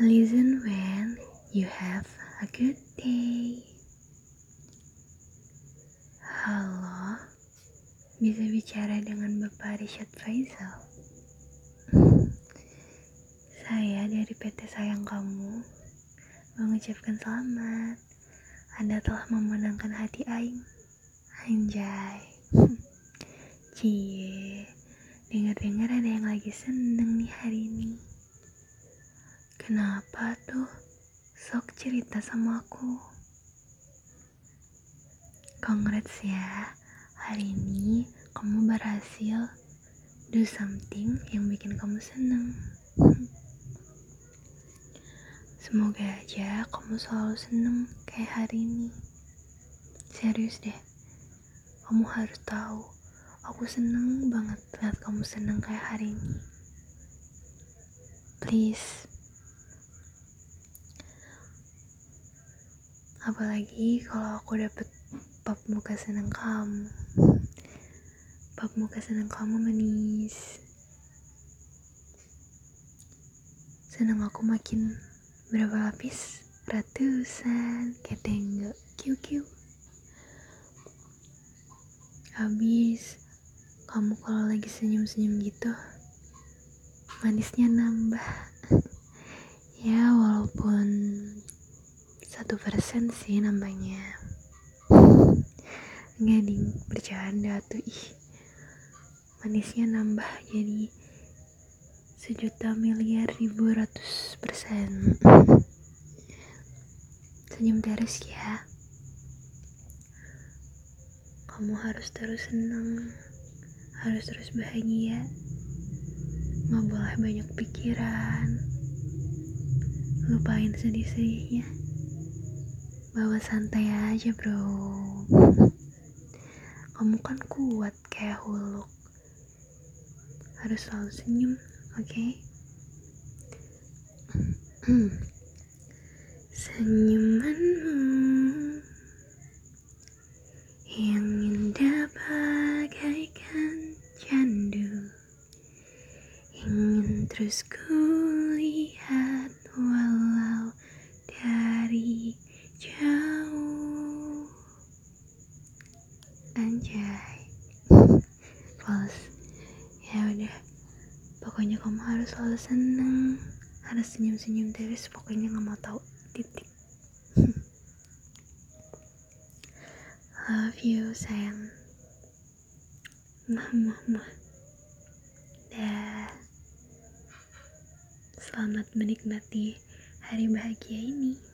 Listen when you have a good day. Halo, bisa bicara dengan Bapak Rishad Faisal. Saya dari PT Sayang Kamu mengucapkan selamat. Anda telah memenangkan hati Aing. Anjay. Cie, dengar-dengar ada yang lagi seneng nih hari ini. Kenapa tuh? Sok cerita sama aku. Congrats ya. Hari ini kamu berhasil do something yang bikin kamu seneng. Semoga aja kamu selalu seneng kayak hari ini. Serius deh. Kamu harus tahu, aku seneng banget lihat kamu seneng kayak hari ini. Please, apalagi kalau aku dapet pap muka seneng kamu. Pap muka seneng kamu manis. Seneng aku makin berapa lapis? Ratusan. Ketenggo kiu kiu. Habis kamu kalau lagi senyum-senyum gitu manisnya nambah. Ya walaupun satu persen sih nambahnya. Nggak ding bercanda tuh ih. Manisnya nambah jadi sejuta miliar ribu ratus persen. Senyum terus ya. Kamu harus terus senang harus terus bahagia. Nggak boleh banyak pikiran. Lupain sedih-sedihnya bawa santai aja bro. Kamu kan kuat kayak huluk. Harus selalu senyum oke? Okay? senyumanmu yang indah bagaikan candu. Ingin terus kulihat anjay. Fals. Ya udah. Pokoknya kamu harus selalu seneng. Harus senyum-senyum terus pokoknya nggak mau tahu titik. Love you sayang. Mah mah mah dah. Selamat menikmati hari bahagia ini